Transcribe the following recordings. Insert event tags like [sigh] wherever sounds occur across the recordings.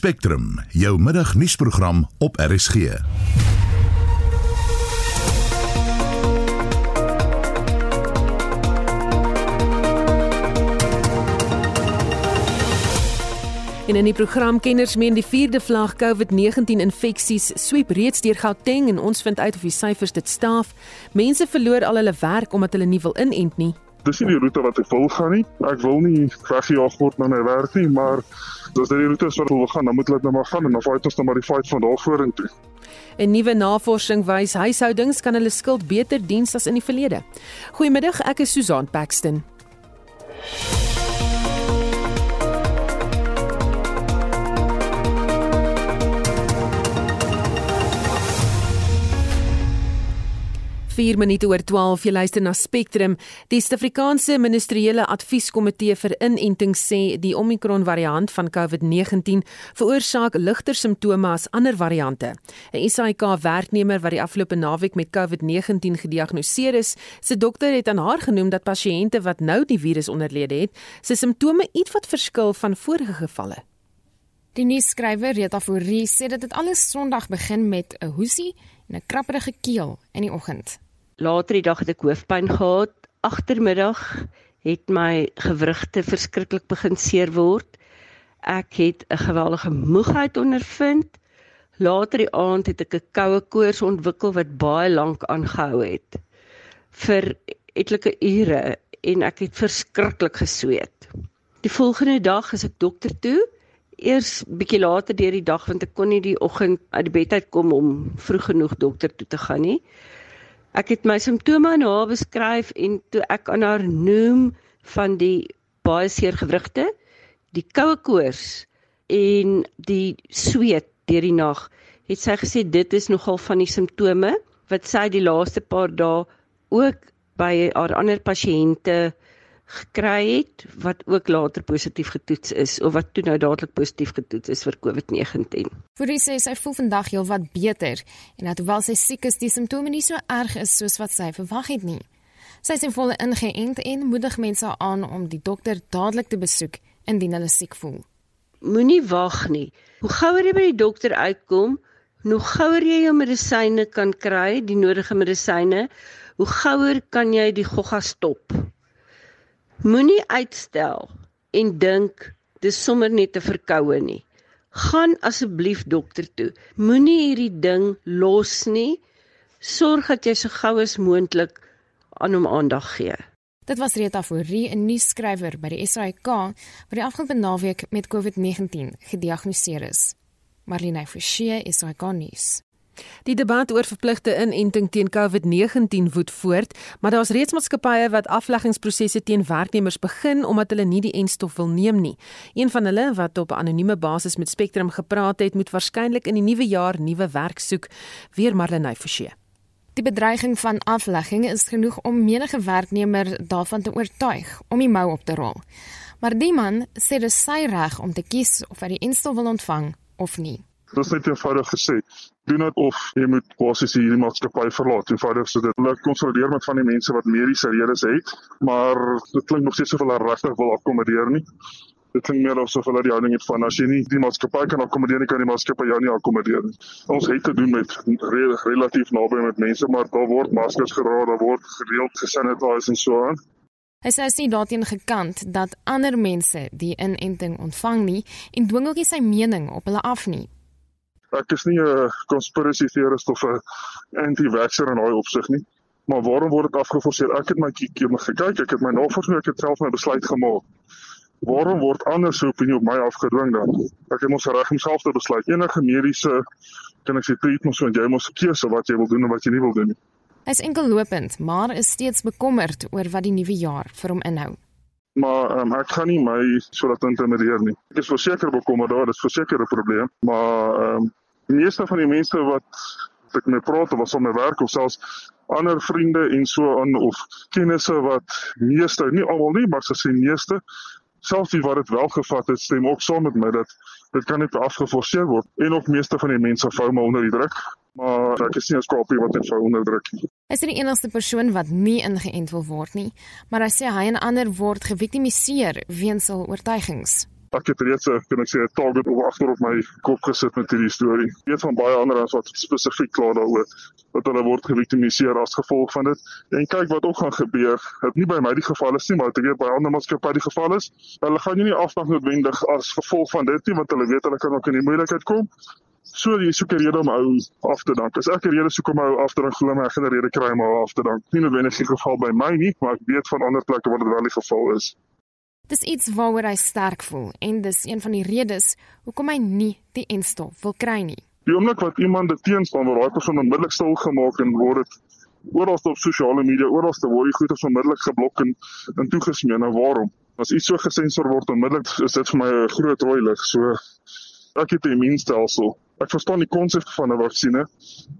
Spectrum, jou middagnuusprogram op RSG. En in die program kenners meen die 4de vlag COVID-19 infeksies sweep reeds deur Gauteng en ons vind uit of die syfers dit staaf. Mense verloor al hulle werk omdat hulle nie wil inent nie. Dis nie die roete wat ek wil gaan nie. Ek wil nie weggejaag word na my werk nie, maar as dit die roete is wat wil gaan, dan moet ek net maar gaan en dan fight ons dan maar die fight van daar vorentoe. 'n Nuwe navorsing wys huishoudings kan hulle skuld beter diens as in die verlede. Goeiemiddag, ek is Susan Paxton. 4 minute oor 12 jy luister na Spectrum. Die Suid-Afrikaanse Ministeriële Advieskomitee vir Inenting sê die Omicron variant van COVID-19 veroorsaak ligter simptome as ander variante. 'n SAIK werknemer wat die afgelope naweek met COVID-19 gediagnoseer is, se dokter het aan haar genoem dat pasiënte wat nou die virus onderlede het, se simptome ietwat verskil van vorige gevalle. Die nuusskrywer Rita Fourie sê dat dit alles Sondag begin met 'n hoesie en 'n krapperige keel in die oggend later die dag het ek hoofpyn gehad. Agtermiddag het my gewrigte verskriklik begin seer word. Ek het 'n geweldige moegheid ondervind. Later die aand het ek 'n koue koors ontwikkel wat baie lank aangehou het vir etlike ure en ek het verskriklik gesweet. Die volgende dag is ek dokter toe. Eers bietjie later deur die dag want ek kon nie die oggend uit die bed uit kom om vroeg genoeg dokter toe te gaan nie. Ek het my simptome aan haar beskryf en toe ek aan haar noem van die baie seer gewrigte, die koue koors en die sweet deur die nag, het sy gesê dit is nogal van die simptome wat sy die laaste paar dae ook by haar ander pasiënte gekry het wat ook later positief getoets is of wat toe nou dadelik positief getoets is vir COVID-19. Voorie sê sy voel vandag heelwat beter en dat hoewel sy siek is, die simptome nie so erg is soos wat sy verwag het nie. Sy is volle ingeënt en moedig mense aan om die dokter dadelik te besoek indien hulle siek voel. Moenie wag nie. Hoe gouer jy by die dokter uitkom, hoe gouer jy jou medisyne kan kry, die nodige medisyne, hoe gouer kan jy die gogga stop. Moenie uitstel en dink dis sommer net 'n verkoue nie. Gaan asseblief dokter toe. Moenie hierdie ding los nie. Sorg dat jy so gou as moontlik aan hom aandag gee. Dit was Rita Fourie, 'n nuusskrywer by die SAK wat die afgelope naweek met COVID-19 gediagnoseer is. Marlene Forsie is SAK nuus. Die debat oor verpligte inenting teen COVID-19 woed voort, maar daar's reeds maatskappye wat afleggingsprosesse teen werknemers begin omdat hulle nie die enstof wil neem nie. Een van hulle wat op 'n anonieme basis met Spectrum gepraat het, moet waarskynlik in die nuwe jaar nuwe werk soek, weer Marlenae Forsie. Die bedreiging van aflegging is genoeg om menige werknemer daarvan te oortuig om die mou op te rol. Maar die man sê dit is sy reg om te kies of hy die enstof wil ontvang of nie. Dit is net eenvoudig gesê. Doen dit of jy moet basies hierdie maatskappy verlaat. Eenvoudig so dit. Hulle konsolideer met van die mense wat mediese redes het, maar dit klink nog steeds of hulle regtig wil akkommodeer nie. Dit klink meer asof hulle die houding het van as jy nie die maatskappy kan akkommodeer nie, kan die maatskappy jou nie akkommodeer nie. Ons het te doen met re relatief naby met mense, maar daar word maskers gedra, daar word gereeld gesanitiseer en so aan. Hy sê sy daarteen gekant dat ander mense die inenting ontvang nie en dwing ook nie sy mening op hulle af nie ek is nie 'n conspiracy theorist of 'n anti-vaxxer in daai opsig nie. Maar waarom word dit afgeforceer? Ek het my keer gekyk, ek het my navorsing, ek het self my besluit gemaak. Waarom word ander se opinie op my afgedwing dan? Ek het mos reg om self te besluit. Enige mediese kan ek sê treatment so en jy moet keuse wat jy wil doen en wat jy nie wil doen nie. Hy is enkel lopend, maar is steeds bekommerd oor wat die nuwe jaar vir hom inhou. Maar um, ek gaan nie my so laat intimideer nie. Ek is verseker bekommerd daar, dit is verseker 'n probleem, maar ehm um, die meeste van die mense wat ek mee praat of op my werk of selfs ander vriende en so aan of kennisse wat meeste nie almal nie maar gesien meeste selfs die wat dit wel gevat het stem ook saam met my dat dit kan net afgeforceer word en ook meeste van die mense vou maar onder die druk maar ek is nie 'n skopie wat dit vou onder druk nie Hy is die enigste persoon wat nie ingeënt wil word nie maar hy sê hy en ander word geviktimiseer weens hul oortuigings Ek het reeds 'n kan ek sê 'n target oor agter op my kop gesit met hierdie storie. Weet van baie ander ons wat spesifiek kla daaroor dat hulle word geviktimiseer as gevolg van dit. En kyk wat ook gaan gebeur. Dit nie by my die geval is nie, maar ek weet by ander maatskappye die geval is. Hulle gaan nie afdag noodwendig as gevolg van dit nie, want hulle weet hulle kan ook in die moeilikheid kom. So jy soek 'n rede om ou af te dank. As ek 'n rede soek om ou af te dank, glo my ek gaan 'n rede kry om ou af te dank. Nie noodwendig in geval by my nie, maar ek weet van ander plekke waar dit wel die geval is. Dis iets waaroor hy sterk voel en dis een van die redes hoekom hy nie die enstof wil kry nie. Die oomblik wat iemand dit teenstaan, word daai persoon onmiddellik stil gemaak en word dit oral op sosiale media, oral te word die goeie onmiddellik geblok en en toegesmee. Nou waarom? As iets so gesensor word onmiddellik, is dit vir my 'n groot rooi lig. So ek het 'n immuunstelsel Ek verstaan die konsep van 'n vaksinne,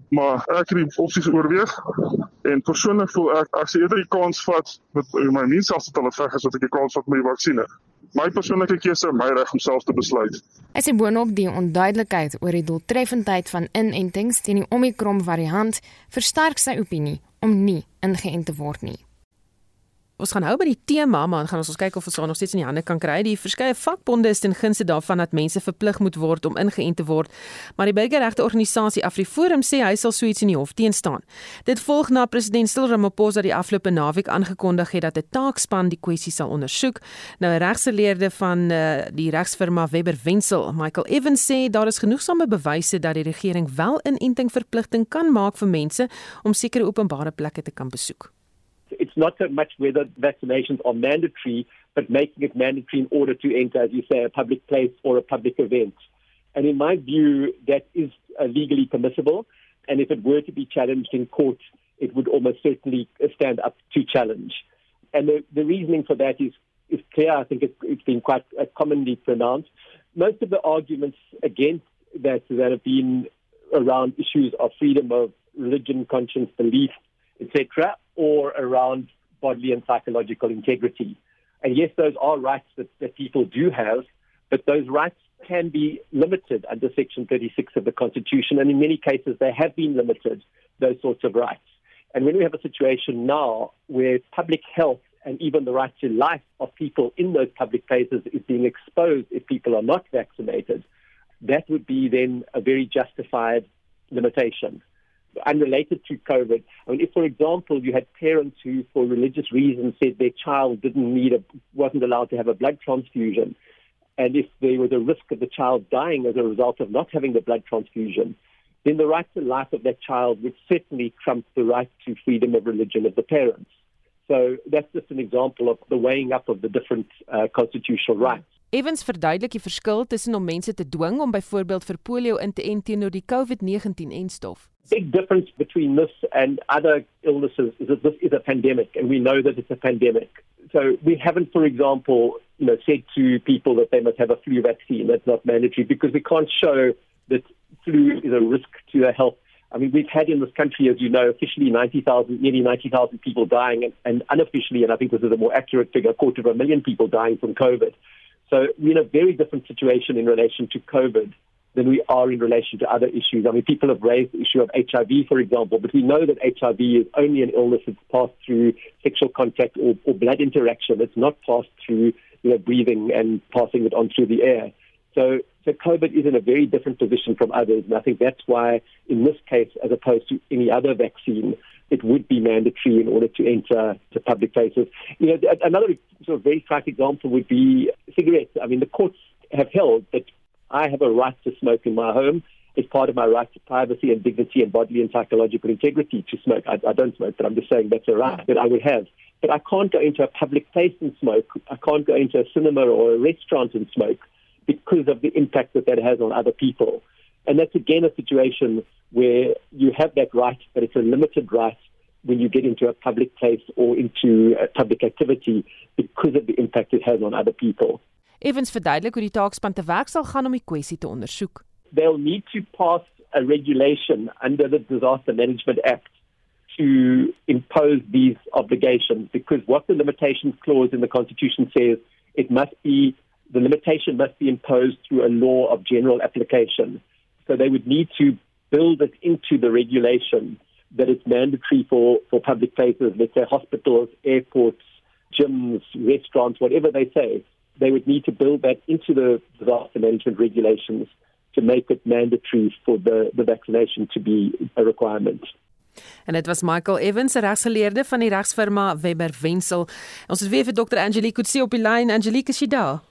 maar ek het die opsies oorweeg en persoonlik voel ek as ek eerder die kans vat met my immuunstelsel te veg as wat ek die kans vat met die vaksinne. My persoonlike keuse, my reg om self te besluit. As jy boonop die onduidelikheid oor die doeltreffendheid van inentings teen die Omicron variant versterk sy opinie om nie ingeënt te word nie. Ons gaan hou by die tema, maar gaan ons ons kyk of ons nog steeds in die hande kan kry. Die verskeie vakbonde is ten gunste daarvan dat mense verplig moet word om ingeënt te word, maar die burgerregte organisasie AfriForum sê hy sal suits in die hof teenstaan. Dit volg na president Cyril Ramaphosa die afgelope naweek aangekondig het dat 'n taakspan die kwessie sal ondersoek. Nou 'n regsgeleerde van uh, die regsfirma Webber Wensel, Michael Evans sê daar is genoegsame bewyse dat die regering wel inenting verpligting kan maak vir mense om sekere openbare plekke te kan besoek. It's not so much whether vaccinations are mandatory, but making it mandatory in order to enter, as you say, a public place or a public event. And in my view, that is uh, legally permissible. And if it were to be challenged in court, it would almost certainly stand up to challenge. And the, the reasoning for that is, is clear. I think it's, it's been quite uh, commonly pronounced. Most of the arguments against that that have been around issues of freedom of religion, conscience, belief, etc., or around bodily and psychological integrity. And yes, those are rights that, that people do have, but those rights can be limited under Section 36 of the Constitution, and in many cases they have been limited, those sorts of rights. And when we have a situation now where public health and even the right to life of people in those public places is being exposed if people are not vaccinated, that would be then a very justified limitation unrelated to COVID. I mean, if, for example, you had parents who, for religious reasons, said their child didn't need a, wasn't allowed to have a blood transfusion, and if there was a risk of the child dying as a result of not having the blood transfusion, then the right to life of that child would certainly trump the right to freedom of religion of the parents. So that's just an example of the weighing up of the different uh, constitutional rights. Evans verduidelik die verskil tussen om mense te dwing om byvoorbeeld vir polio in te ent teenoor die COVID-19-enstof. Big difference between this and other illnesses is that this is a pandemic and we know that it's a pandemic. So we haven't for example, you know, said to people that they must have a flu vaccine that's not mandatory because we can't show that flu is a risk to their health. I mean, we've had in this country, as you know, officially 90,000, nearly 90,000 people dying, and, and unofficially, and I think this is a more accurate figure, a quarter of a million people dying from COVID. So we're in a very different situation in relation to COVID than we are in relation to other issues. I mean, people have raised the issue of HIV, for example, but we know that HIV is only an illness that's passed through sexual contact or, or blood interaction. It's not passed through you know, breathing and passing it on through the air. So, so COVID is in a very different position from others, and I think that's why, in this case, as opposed to any other vaccine, it would be mandatory in order to enter to public places. You know, another sort of very trite example would be cigarettes. I mean, the courts have held that I have a right to smoke in my home. It's part of my right to privacy and dignity and bodily and psychological integrity to smoke. I, I don't smoke, but I'm just saying that's a right that I would have. But I can't go into a public place and smoke. I can't go into a cinema or a restaurant and smoke because of the impact that that has on other people. And that's again a situation where you have that right, but it's a limited right when you get into a public place or into a public activity because of the impact it has on other people. Evans verduidelik hoe die taakspan te werk sal gaan om die kwessie te ondersoek. They'll need to pass a regulation under the Disaster Management Act to impose these obligations because what the limitations clause in the constitution says it must be the limitation must be imposed through a law of general application. So they would need to build it into the regulation that it's mandatory for, for public places, let's say hospitals, airports, gyms, restaurants, whatever they say, they would need to build that into the disaster management regulations to make it mandatory for the, the vaccination to be a requirement. En dit was Michael Evans, 'n regsgeleerde van die regsfirma Webber Wensel. Ons het weer vir Dr. Angelique Kutse op die lyn. Angelique, is jy daar?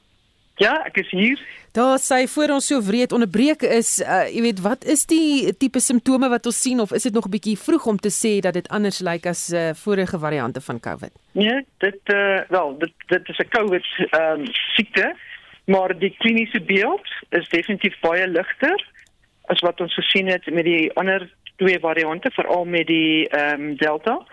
Ja, ek is hier. Daar sê voor ons so wreed onderbreek is, uh, jy weet, wat is die tipe simptome wat ons sien of is dit nog 'n bietjie vroeg om te sê dat dit anders lyk as uh, vorige variante van COVID? Nee, dit uh, wel, dit dit is 'n COVID ehm um, siekte, maar die kliniese beeld is definitief baie ligter as wat ons gesien het met die ander twee variante, veral met die ehm um, Delta.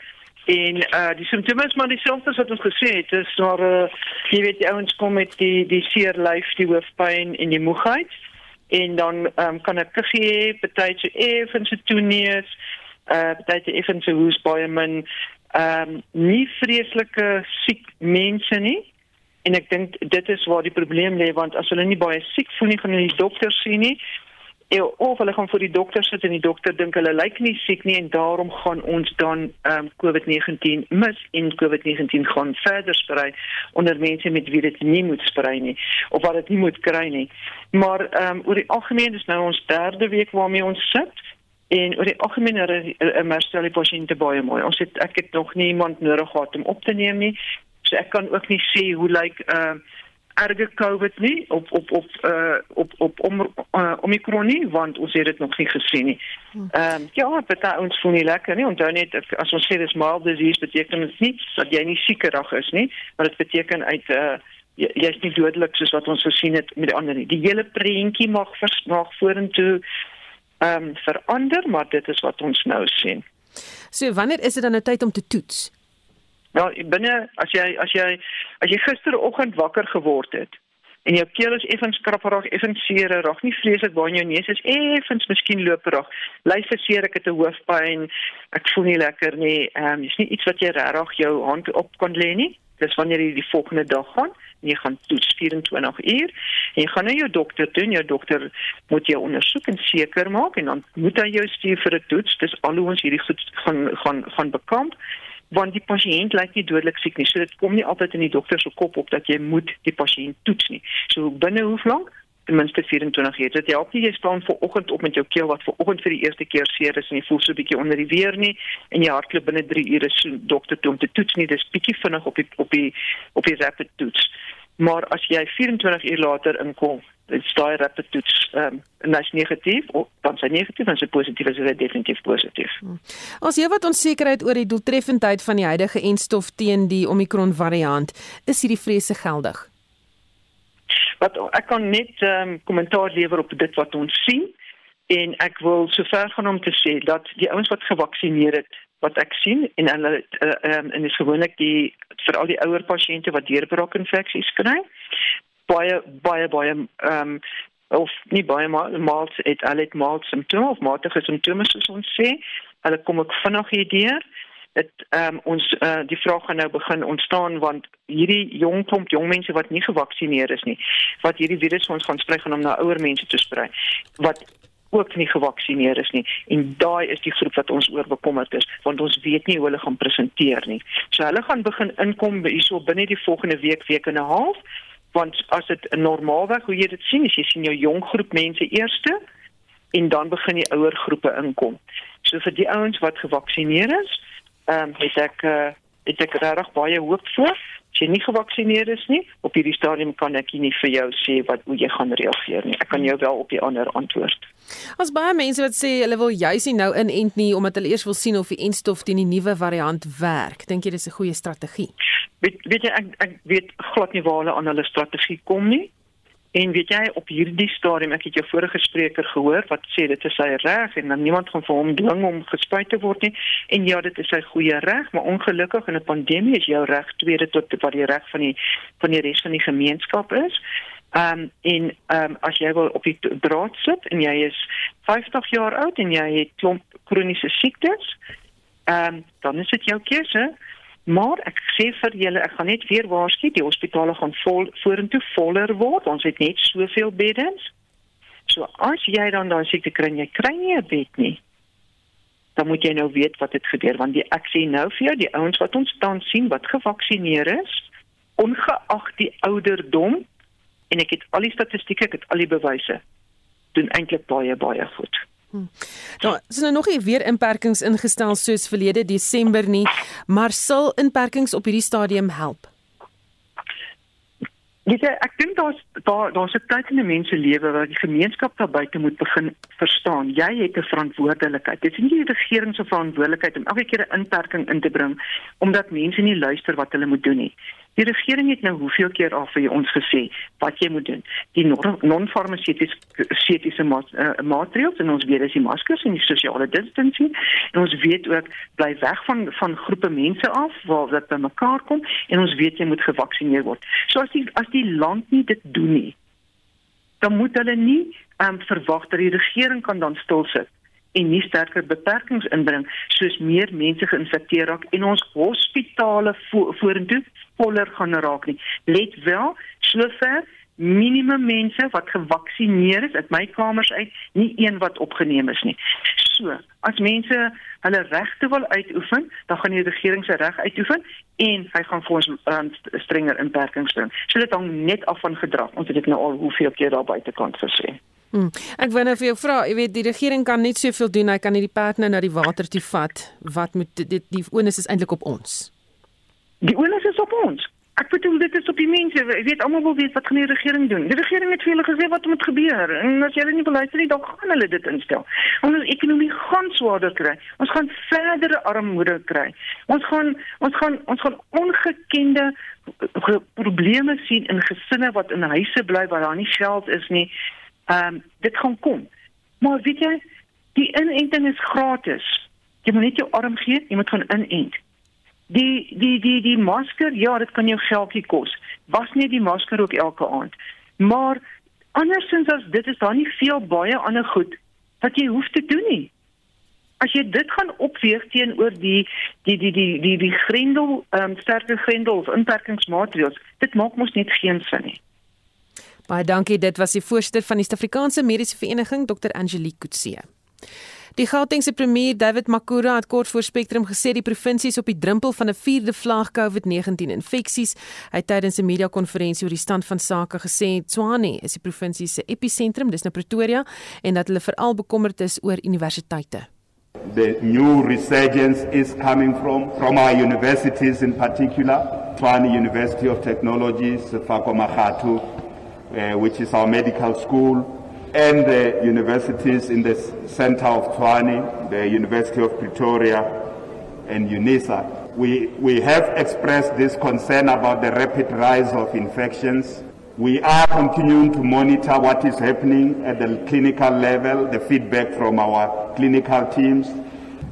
En uh die simptome is maar dieselfde as wat ons gesê het. Is maar uh jy weet die ouens kom met die die seer lyf, die hoofpyn en die moegheid. En dan um, kan ek gee partytjie effens toenees, uh partytjie effens hoes baie min um, nie vreeslike siek mense nie. En ek dink dit is waar die probleem lê want as hulle nie baie siek voel nie, gaan hulle die dokter sien nie of hulle gaan vir die dokter sit en die dokter dink hulle lyk nie siek nie en daarom gaan ons dan ehm um, COVID-19 mis en COVID-19 gaan verder sprei onder mense met wie dit nie moet sprei nie of wat dit nie moet kry nie. Maar ehm um, oor die algemeen is nou ons derde week waarmee ons sit en oor die algemeen herstel die pasiënte baie mooi. Ons het ek het nog niemand nodig gehad om op te neem nie. So ek kan ook nie sê hoe lyk ehm uh, erge COVID nie op op op uh op op om uh, Omicron nie want ons het dit nog nie gesien nie. Ehm um, ja, dit het ons voel nie lekker nie. Onthou net as ons sê dis mild disease beteken dit nie dat jy nie siekerig is nie, maar dit beteken uit uh jy, jy nie dodelik soos wat ons gesien het met die ander nie. Die hele prentjie mag versmaak vorentoe ehm um, verander, maar dit is wat ons nou sien. So wanneer is dit dan nou tyd om te toets? Nou binne as jy as jy as jy gisteroggend wakker geword het en jou keel is effens krapperig, effens seerig, nie vreeslik waar in jou neus is effens miskien loperig. Lyf verseer ek het 'n hoofpyn. Ek voel nie lekker nie. Ehm um, dis nie iets wat jy regtig jou hand op kan lê nie. Dis wanneer jy die volgende dag gaan en jy gaan toets 24 uur en jy gaan na jou dokter toe jou dokter moet jou ondersoek en seker maak en dan moet hy jou stuur vir 'n toets. Dis al hoe ons hierdie goed gaan gaan gaan bekamp want die pasiënt lyk nie dodelik siek nie. So dit kom nie altyd in die dokter se kop op dat jy moet die pasiënt toets nie. So binne hoe lank? Ten minste 24 ure. Dit help nie jy staan voor oggend op met jou keel wat vir oggend vir die eerste keer seer is en jy voel so 'n bietjie onder die weer nie en jy hardloop binne 3 ure so dokter toe om te toets nie. Dis bietjie vinnig op die op die op die rapid toets. Maar as jy 24 uur later inkom, dit staai rapid toets ehm um, en as negatief of dan sy negatief en sy positief is dit definitief positief. As jy wat onsekerheid oor die doeltreffendheid van die huidige enstof teen die Omicron variant, is hierdie vrese geldig? Wat ek kan net ehm um, kommentaar lewer op dit wat ons sien en ek wil sover gaan om te sê dat die ouens wat gevaksinneer het wat ek sien en hulle uh, um, en is gewoonlik die vir al die ouer pasiënte wat deurbraakinfeksies kry baie baie baie ehm um, of nie baie maar maar het al het maar simptome of matige simptome soos ons sê. Hulle kom ook vinnig hierdeur dit ehm um, ons uh, die gaan nou begin ontstaan want hierdie jong klomp jong mense wat nie gevaksinneer is nie wat hierdie virus ons gaan sprei gaan om na ouer mense te sprei wat ook nie gevaksinneer is nie en daai is die groep wat ons oor bekommerd is want ons weet nie hoe hulle gaan presenteer nie. So hulle gaan begin inkom hierso binne die volgende week week en 'n half want as dit normaalweg hoe jy dit sien is jy sien jou jong groep mense eerste en dan begin die ouer groepe inkom. So vir die ouens wat gevaksinneer is, ehm um, het ek uh, het ek regtig baie hoop vir as jy nie gevaksinneer is nie, op hierdie stadium kan ek nie vir jou sê wat hoe jy gaan reageer nie. Ek kan jou wel op die ander antwoord. As baie mense wat sê hulle wil juis nie nou inent nie omdat hulle eers wil sien of die enstof teen die nuwe variant werk. Dink jy dis 'n goeie strategie? Weet weet jy ek ek weet glad nie waar hulle aan hulle strategie kom nie. En weet jy op hierdie stadium ek het jou vorige spreker gehoor wat sê dit is sy reg en dan niemand gaan vir hom dwing om gespuit te word nie en ja dit is sy goeie reg maar ongelukkig in 'n pandemie is jou reg tweede tot wat die reg van die van die res van die gemeenskap is. Ehm um, en ehm um, as jy wil op die draad sit en jy is 50 jaar oud en jy het klomp kroniese siektes, ehm um, dan is dit jou keuse. Maar ek sê vir julle, ek gaan net weer waarsku, die hospitale gaan vol vorentoe voller word. Ons het net soveel beddens. So as jy dan daai siekte kry, jy kry nie 'n bed nie. Dan moet jy nou weet wat het gebeur want die ek sê nou vir jou, die ouens wat ons dan sien wat gevaksinereer is, ongeag die ouderdom en ek het al die statistieke, ek het al die bewyse doen eintlik baie baie goed. Hmm. Nou, is nou nog nie weer inperkings ingestel soos verlede Desember nie, maar sal inperkings op hierdie stadium help? Jy, ek dink daar's daar daar's 'n tyd in 'n mens se lewe waar die gemeenskap daar buite moet begin verstaan. Jy het 'n verantwoordelikheid. Dit is nie die regering se verantwoordelikheid om elke keer 'n inperking in te bring omdat mense nie luister wat hulle moet doen nie. Die regering het nou hoeveel keer al vir ons gesê wat jy moet doen. Die non-farmaseutiese ma uh, maatreëls en ons weet dis die maskers en die sosiale distansing en ons weet ook bly weg van van groepe mense af waar dit by mekaar kom en ons weet jy moet gevaksinereer word. So as die as die land nie dit doen nie, dan moet hulle nie um, verwag dat die regering kan dan stil sit en nie sterker beperkings inbring soos meer mense geïnfekteer raak en ons hospitale vo vorentoe voller gaan raak nie. Let wel, sover minimum mense wat gevaksinereer is uit my kamers uit, nie een wat opgeneem is nie. So, as mense hulle regte wil uitoefen, dan gaan die regering se reg uitoefen en hy gaan vir ons um, strenger inperkings doen. So dit hang net af van gedrag. Ons het dit nou al hoeveel keer daar buitekant gesê. Hmm. Ek wou nou vir jou vra, jy weet die regering kan net soveel doen, hy kan nie die perd nou na die water toe vat. Wat moet dit die, die onus is eintlik op ons? Die onus is op ons. Ek bedoel dit is op die mense. Jy weet almal wil weet wat gaan die regering doen. Die regering het vir hulle gesê wat moet gebeur en as hulle nie beluister nie, dan gaan hulle dit instel. Ons ekonomie gaan swaarder kry. Ons gaan verdere armoede kry. Ons gaan ons gaan ons gaan ongekende probleme sien in gesinne wat in huise bly waar daar nie geld is nie. Ehm um, dit gaan kom. Maar weet jy, die inenting is gratis. Jy moet net jou arm gee, jy moet gaan inent. Die die die die masker, ja, dit kan jou geldjie kos. Was nie die masker ook elke aand. Maar andersins as dit is daar nie veel baie ander goed wat jy hoef te doen nie. As jy dit gaan opweeg teenoor die die die die die die grendel, ehm um, sterker grendel of inperkingsmaatreëls, dit maak mos net geen sin nie. Baie dankie, dit was die voorsteur van die Suid-Afrikaanse Mediese Vereniging, Dr. Angelique Kutse. Die Gautengse premier David Makura het kort voor Spectrum gesê die provinsie is op die drempel van 'n vierde vlaag COVID-19 infeksies. Hy het tydens 'n media-konferensie oor die stand van sake gesê Tshwane is die provinsie se episentrum, dis nou Pretoria, en dat hulle veral bekommerd is oor universiteite. The new resurgence is coming from from our universities in particular, Tshwane University of Technology, Sefako Magatu, Uh, which is our medical school. and the universities in the center of Tshwane, the University of Pretoria, and UNISA. We, we have expressed this concern about the rapid rise of infections. We are continuing to monitor what is happening at the clinical level, the feedback from our clinical teams.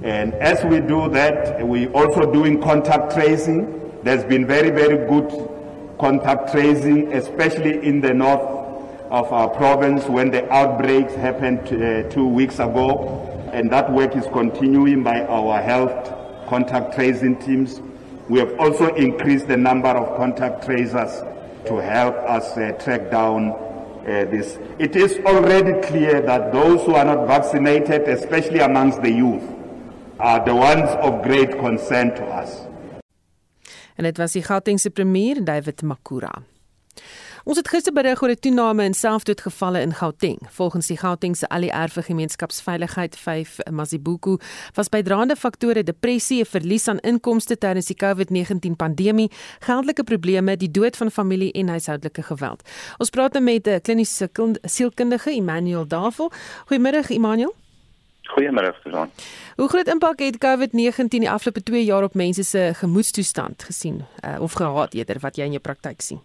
And as we do that, we also doing contact tracing. There's been very, very good contact tracing, especially in the north of our province when the outbreaks happened uh, two weeks ago. And that work is continuing by our health contact tracing teams. We have also increased the number of contact tracers to help us uh, track down uh, this. It is already clear that those who are not vaccinated, especially amongst the youth, are the ones of great concern to us. En dit was die Gautengse premier David Makura. Ons het gister berig oor 'n toename in selfdoodgevalle in Gauteng. Volgens die Gautengse ALR vir gemeenskapsveiligheid 5 Mazibuku was bydraende faktore depressie, 'n verlies aan inkomste tydens die COVID-19 pandemie, geldelike probleme, die dood van familie en huishoudelike geweld. Ons praat nou met 'n kliniese sielkundige, Emmanuel Davel. Goeiemôre, Emmanuel. Goeiemôre, Susan. Hoe groot impak het COVID-19 die afgelope 2 jaar op mense se gemoedstoestand gesien uh, of gehad eerder wat jy in jou praktyk sien?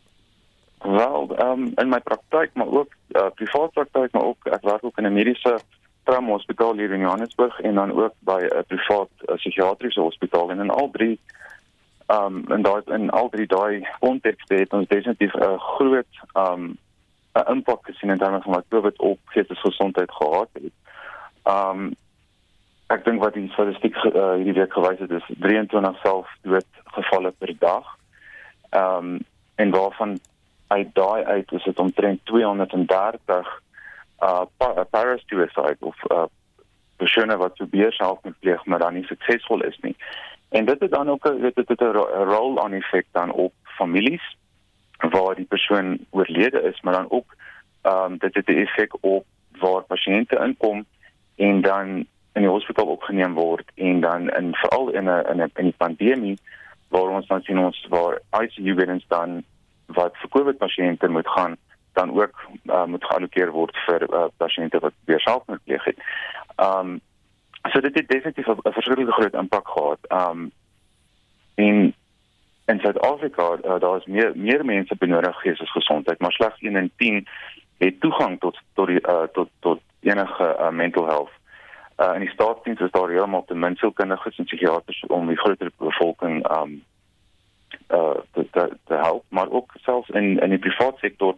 Wel, um, in my praktyk, maar ook uh, privaat praktyk, maar ook ek werk ook in 'n mediese trauma-hospitaal hier in Johannesburg en dan ook by 'n privaat uh, psigiatriese hospitaal en in al drie um, en daai in al drie daai kontekste het ons definitief 'n groot ehm um, 'n impak gesien in terme van wat COVID op geestesgesondheid gehad het. Ehm um, ek dink wat die statistiek uh, hierdie week gewys het is 23 selfdoodgevalle per dag. Ehm um, en waarvan uit daai uit is dit omtrent 230 uh paras suicide of uh persone wat probeer self pleeg maar dan nie suksesvol is nie. En dit het dan ook dit het 'n rol aan effek dan op families waar die persoon oorlede is, maar dan ook ehm um, dit het 'n effek op waar pasiënte inkom en dan in die hospitaal opgeneem word en dan in veral in 'n in 'n in die pandemie waar ons dan sien ons waar ICU beddens dan wat vir COVID pasiënte moet gaan dan ook uh, moet geallokeer word vir uh, pasiënte wat weer selfmoord pleeg het. Um, so dit het definitief 'n verskriklike groot impak gehad. Um, en in Suid-Afrika uh, daar is meer meer mense benodig geestesgesondheid, maar slegs 1 in 10 het toegang tot tot die uh, tot tot enige uh, mental health. Uh, in die staatsdiens is daar heeltemal te min sielkundiges en psigiaters om die groter bevolking um uh te, te te help, maar ook selfs in in die private sektor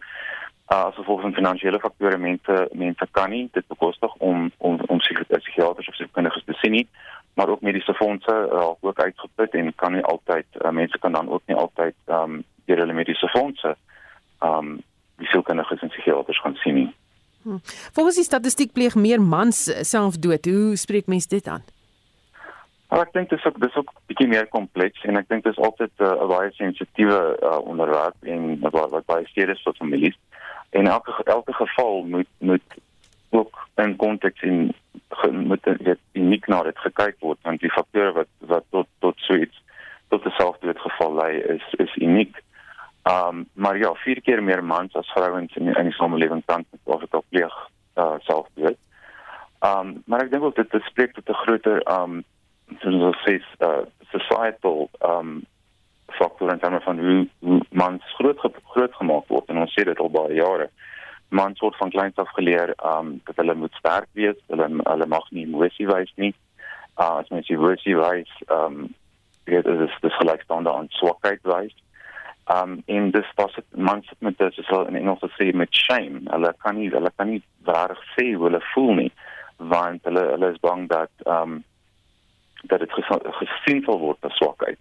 uh, as gevolg van finansiële faktore mense mense kan nie dit bekostig om om om psigiaters of sielkundiges te sien nie maar ook mediese fondse uh, ook uitgeput en kan nie altyd uh, mense kan dan ook nie altyd um deur hulle mediese fondse um die sielkundiges en psigiaters gaan sien nie. Hm. Volgens die statistiek pleeg meer mans selfdood. Hoe spreek mense dit aan? Maar ek dink dit is ook dis ook bietjie meer kompleks en ek dink dit is altyd uh, 'n uh, baie sensitiewe uh, onderwerp en wat wat baie steeds vir families. En elke elke geval moet moet ook in konteks en moet dit uniek na dit gekyk word want die faktore wat wat tot tot so iets tot 'n selfdoodgeval lei is is uniek. Um maar ja, vier keer meer mans as vrouens in in die samelewing tans dit op pleeg uh selfdood. Um maar ek dink ook dit dit spreek tot 'n groter um soos ons sê uh societal um faktor in terme van hoe, hoe mans groot groot gemaak word en ons sê dit al baie jare. Mans word van kleins af geleer um dat hulle moet sterk wees, hulle hulle mag nie emosie wys nie. Uh as mens emosie wys, um dit is dis gelykstaande aan swakheid wys. Um en dis pas dit mans met dit is in Engels sê met shame. Hulle kan nie hulle kan nie reg sê hoe hulle voel nie want hulle hulle is bang dat um dat dit gesien sal word as swakheid.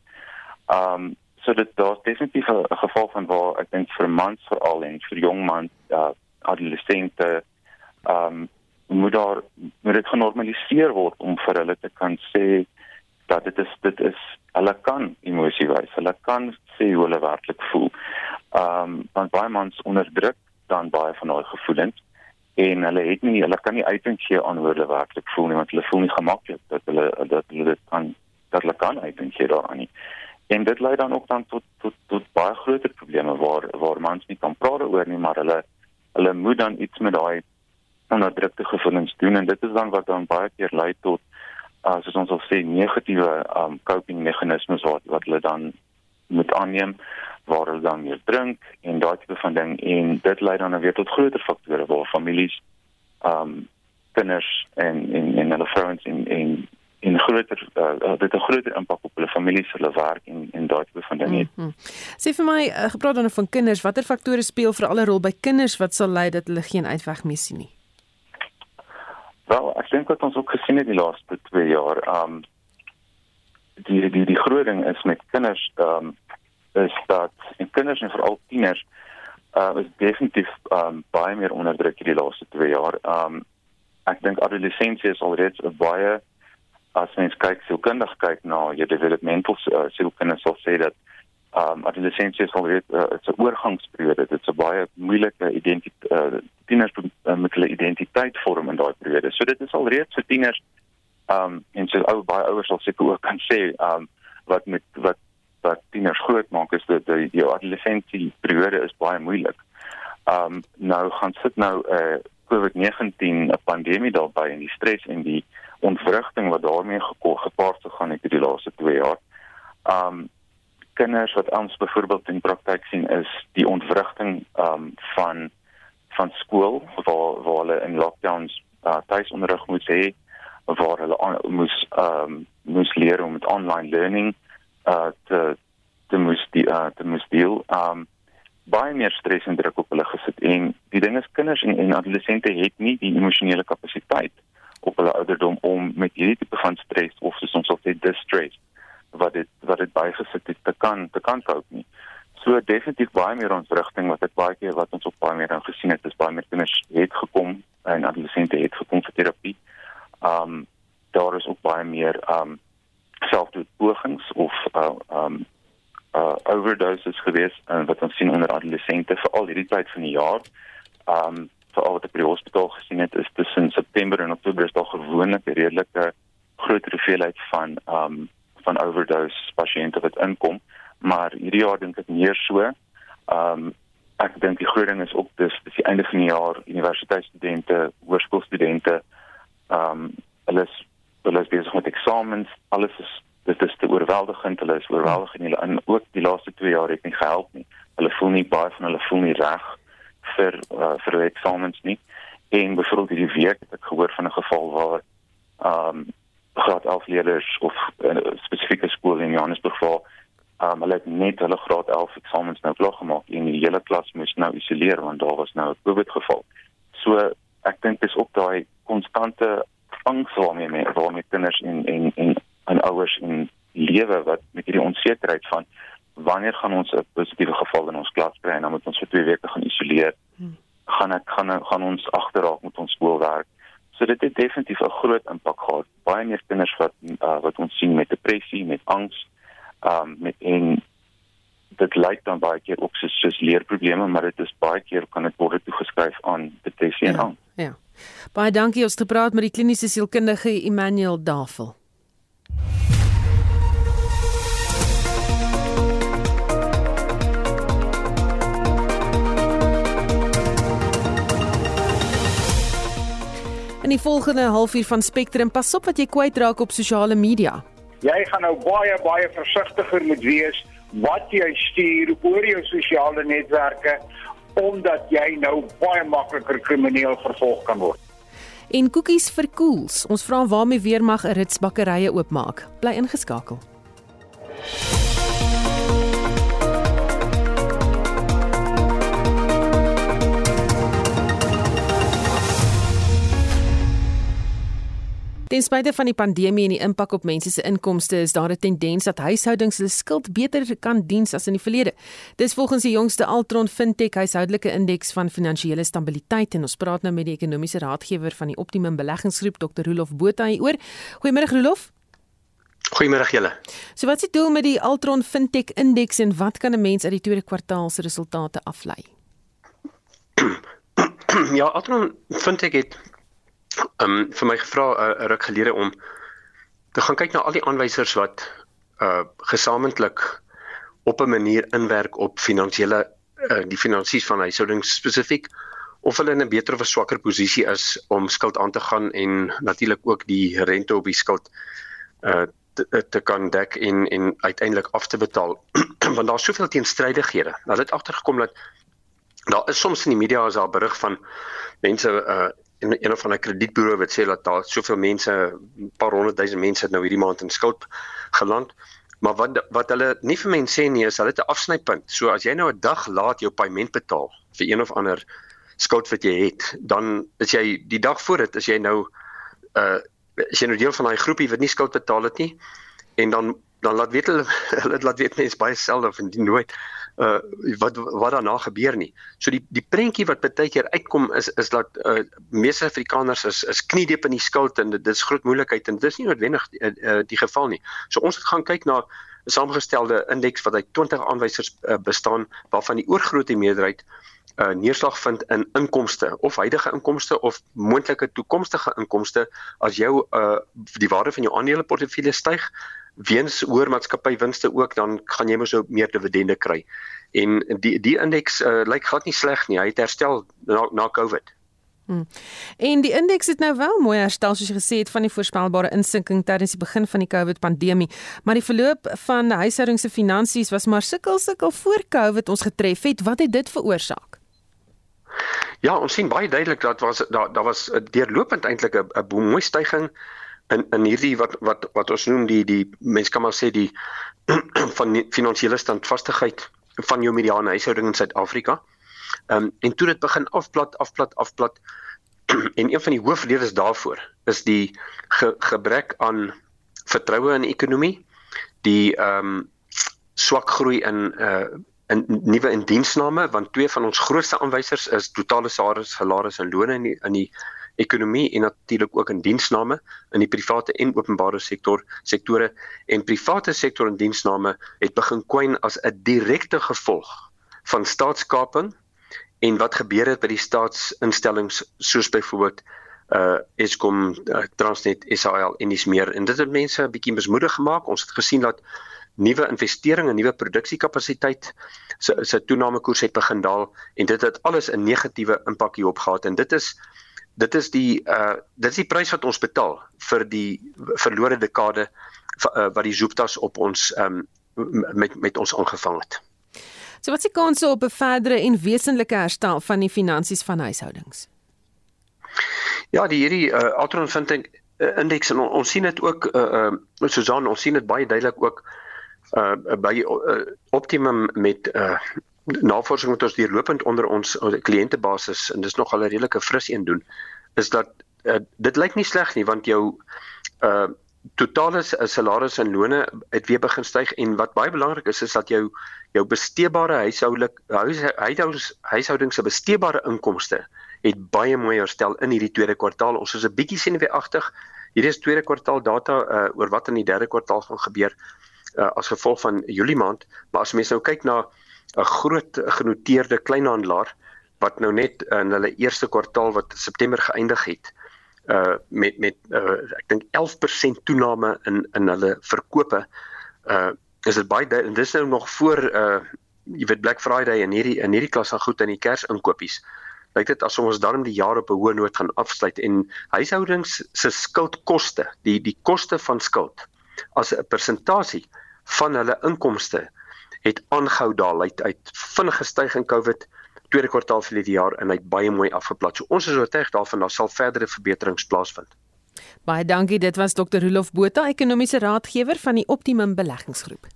Um so dit daar's definitief 'n geval van waar ek dink vir mans veral en vir jong mans uh adolessente um moet daar moet dit genormaliseer word om vir hulle te kan sê dat dit is dit is hulle kan emosie wys. Hulle kan sê hoe hulle werklik voel. Ehm um, want baie mans onderdruk dan baie van daai gevoelens en hulle het nie hulle kan nie uiting gee aan hoe hulle werklik voel nie want hulle voel nie gemaklik dat hulle dat hulle dit kan dat hulle kan uiting gee daaraan nie. En dit lei dan ook dan tot tot tot baie groter probleme waar waar mans nie kan praat oor nie maar hulle hulle moet dan iets met daai onderdrukte gevoelens doen en dit is dan wat dan baie keer lei tot uh, soos ons al sê negatiewe um coping meganismes wat wat hulle dan moet aanneem waar hulle dan meer drink en daai tipe van ding en dit lei dan weer tot groter faktore waar families um kinders en en en hulle vrouens en en en groter uh, dit 'n groter impak op hulle families hulle werk en en daai tipe van dinge. Mm -hmm. Sê vir my uh, gepraat dan van kinders, watter faktore speel vir alle rol by kinders wat sal lei dat hulle geen uitweg meer sien nie? Wel, ek dink wat ons ook gesien het die laaste 2 jaar, ehm um, die die die groot ding is met kinders, ehm um, is dat en kinders en veral tieners uh is definitief ehm um, baie meer onderdruk hierdie laaste 2 jaar. Ehm um, ek dink adolessensie is alreeds 'n baie as mens kyk sielkundig kyk na jou developmental uh, sielkunde sal sê dat um adolessensie is alreeds uh, 'n oorgangsperiode. Dit is 'n baie moeilike identiteit uh, tieners uh, met hulle identiteit vorm in daai periode. So dit is alreeds vir tieners um en so ou baie ouers sal seker ook kan sê um wat met wat wat tieners groot maak is dat die, die adolessensie periode is baie moeilik. Um nou gaan sit nou 'n uh, COVID-19 'n pandemie daarbey en die stres en die ontwrigting wat daarmee gepaard gegaan het in die laaste 2 jaar. Um kinders wat ons byvoorbeeld in praktyk sien is die ontwrigting um van van skool waar waar hulle in lockdowns uh, tuisonderrig moet hê waar hulle on, moes um moes leer om met online learning uh te te moes die uh te moes deel. Um baie meer stres en druk op hulle gesit. En die ding is kinders en, en adolessente het nie die emosionele kapasiteit op hulle ouderdom om met hierdie tipe van stres of soos ons sal sê distress wat dit wat dit bygesit het te kan te kan koop nie. So definitief baie meer ons rigting wat ek baie keer wat ons op baie meer dan gesien het is baie meer kinders het gekom en adolessente het gekom vir terapie. Um daar is ook baie meer um selfdoodpogings of uh, um uh overdoses gewees uh, wat ons sien onder adolessente vir al hierdie tyd van die jaar. Um veral wat ek by die hospitaal gesien het is tussen September en Oktober is daar gewoonlik 'n redelike groot hoeveelheid van um van overdose pasiënte wat inkom, maar hierdie jaar dink ek meer so. Um ek dink die groot ding is op dis dis die einde van die jaar universiteitsstudente, hoërskoolstudente um hulle is hulle is besig met eksamens, alles is dit is te oorweldigend, hulle is oorweldig en hulle in ook die laaste 2 jaar het nie gehelp nie. Hulle voel nie baie van hulle voel nie reg vir uh, vir die eksamens nie. En byvoorbeeld hierdie week het ek gehoor van 'n geval waar ehm um, graad 11 leerders of 'n uh, spesifieke skool in Johannesburg waar um, hulle het net hulle graad 11 eksamens nou klaar gemaak en die hele klas moes nou isoleer want daar was nou 'n COVID geval. So ek dink dis op daai konstante angs waarmee waarmee kinders en en en en ouers en lewe wat met hierdie onsekerheid van wanneer gaan ons 'n positiewe geval in ons klas kry en dan moet ons vir 2 weke gaan isoleer. Hmm. Gaan ek gaan gaan ons agterraak met ons skoolwerk. So dit het definitief 'n groot impak gehad. Baie meer kinders wat uh, wat ons sien met depressie, met angs, ehm um, met en dit lyk dan baie keer ook soos, soos leerprobleme, maar dit is baie keer kan dit word toegeskryf aan depressie ja, en angs. Ja. Baie dankie ons het gepraat met die kliniese sielkundige Emmanuel Davel. In die volgende halfuur van Spectrum, pas op wat jy kwytraak op sosiale media. Jy gaan nou baie baie versigtiger moet wees wat jy stuur oor jou sosiale netwerke omdat jy nou baie makliker krimineel vervolg kan word. En koekies vir koels. Ons vra waarmee weer mag 'n ritsbakkerye oopmaak. Bly ingeskakel. Ten spyte van die pandemie en die impak op mense se inkomste is daar 'n tendens dat huishoudings hulle skuld beter kan diens as in die verlede. Dis volgens die jongste Altron Fintech huishoudelike indeks van finansiële stabiliteit en ons praat nou met die ekonomiese raadgewer van die Optimum Beleggingsgroep Dr. Rolof Botha hier oor. Goeiemôre Rolof. Goeiemôre julle. So wat is die doel met die Altron Fintech indeks en wat kan 'n mens uit die tweede kwartaal se resultate aflei? [clears throat] ja, Altron Fintech het um vir my gevra 'n uh, ruk gelede om te gaan kyk na al die aanwysers wat uh gesamentlik op 'n manier inwerk op finansiële uh, die finansies van huishoudings spesifiek of hulle in 'n beter of 'n swakker posisie is om skuld aan te gaan en natuurlik ook die rente op die skuld uh te, te kan dek en en uiteindelik af te betaal [clears throat] want daar's soveel teenstrydighede. Nou dit agtergekom dat daar is soms in die media as daar berig van mense uh en een of ander kredietburo wat sê dat daar soveel mense, 'n paar honderd duisend mense het nou hierdie maand in skuld geland. Maar wat wat hulle nie vir mense sê nie is hulle het 'n afsnypunt. So as jy nou 'n dag laat jou paaiement betaal vir een of ander skuld wat jy het, dan is jy die dag voor dit is jy nou uh is jy nou deel van daai groepie wat nie skuld betaal het nie en dan dan laat weet hulle [laughs] hulle laat weet mense baie selde of nooit uh wat wat daarna gebeur nie. So die die prentjie wat baie keer uitkom is is dat uh meeste Afrikaners is is kniediep in die skuld en dit is groot moeilikheid en dit is nie noodwendig uh, uh, die geval nie. So ons het gaan kyk na 'n samengestelde indeks wat uit 20 aanwysers uh, bestaan waarvan die oorgrootste meerderheid uh neerslag vind in inkomste of huidige inkomste of moontlike toekomstige inkomste as jou uh die waarde van jou aandeleportefeulje styg weens hoër maatskappywinste ook dan gaan jy mos meer dividende kry. En die die indeks uh, lyk glad nie sleg nie. Hy het herstel na na COVID. Hmm. En die indeks het nou wel mooi herstel soos jy gesê het van die voorspelbare insinking tydens die begin van die COVID pandemie, maar die verloop van huishoudings se finansies was maar sukkel sukkel voor COVID ons getref het. Wat het dit veroorsaak? Ja, ons sien baie duidelik dat was daar daar was deurlopend eintlik 'n mooi stygings in in hierdie wat wat wat ons noem die die mens kan maar sê die [clears throat] van finansiële standvastigheid van jou mediane huishouding in Suid-Afrika. Ehm um, en toe dit begin afplat afplat afplat en een van die hoofredes daarvoor is die ge, gebrek aan vertroue in die ekonomie, die ehm um, swak groei in uh in nuwe indiensname want twee van ons grootste aanwysers is totale salaris, salaris en lone in die, in die ekonomie en natuurlik ook in diensname in die private en openbare sektor sektore. En private sektor en diensname het begin kwyn as 'n direkte gevolg van staatskaping en wat gebeur het by die staatsinstellings soos byvoorbeeld uh Eskom, uh, Transnet, SAL en dis meer. En dit het mense 'n bietjie mismoedig gemaak. Ons het gesien dat nuwe investeringe nuwe produksiekapasiteit se se toename koers het begin daal en dit het alles 'n negatiewe impak hierop gehad. En dit is dit is die uh dit is die prys wat ons betaal vir die verlore dekade uh, wat die Zooptas op ons um met met ons aangevang het. So wat die kanse op 'n verdere en wesenlike herstel van die finansies van huishoudings? Ja, die hierdie uh, Altron ek uh, indeks en on, ons sien dit ook uh, uh Susan, ons sien dit baie duidelik ook uh by uh, optimum met uh navorsing wat ons deurlopend onder ons kliëntebasis en dis nog al 'n redelike fris een doen is dat uh, dit lyk nie sleg nie want jou uh totale salaris en lone het weer begin styg en wat baie belangrik is is dat jou jou besteebare huishoudelik huishoudings huishoudings se besteebare inkomste het baie mooi herstel in hierdie tweede kwartaal. Ons is 'n bietjie senuweeagtig. Hierdie is tweede kwartaal data uh, oor wat in die derde kwartaal gaan gebeur uh, as gevolg van Julie maand, maar as mens nou kyk na 'n groot genoteerde kleinhandelaar wat nou net in hulle eerste kwartaal wat September geëindig het uh met met uh ek dink 11% toename in in hulle verkope uh is dit baie en dis nou nog voor uh jy weet Black Friday en hierdie in hierdie klas van goed in die Kersinkopies. Lyk dit asof ons dan die jaar op 'n hoë noot gaan afsluit en huishoudings se skuldkoste die die koste van skuld as 'n persentasie van hulle inkomste het aangehou daal uit uit vinnige stygings COVID tweede kwartaal van die jaar en hy het baie mooi afgeplat. So ons is oortuig daarvan daar sal verdere verbeterings plaasvind. Baie dankie. Dit was Dr. Rolof Botha, ekonomiese raadgewer van die Optimum Beleggingsgroep.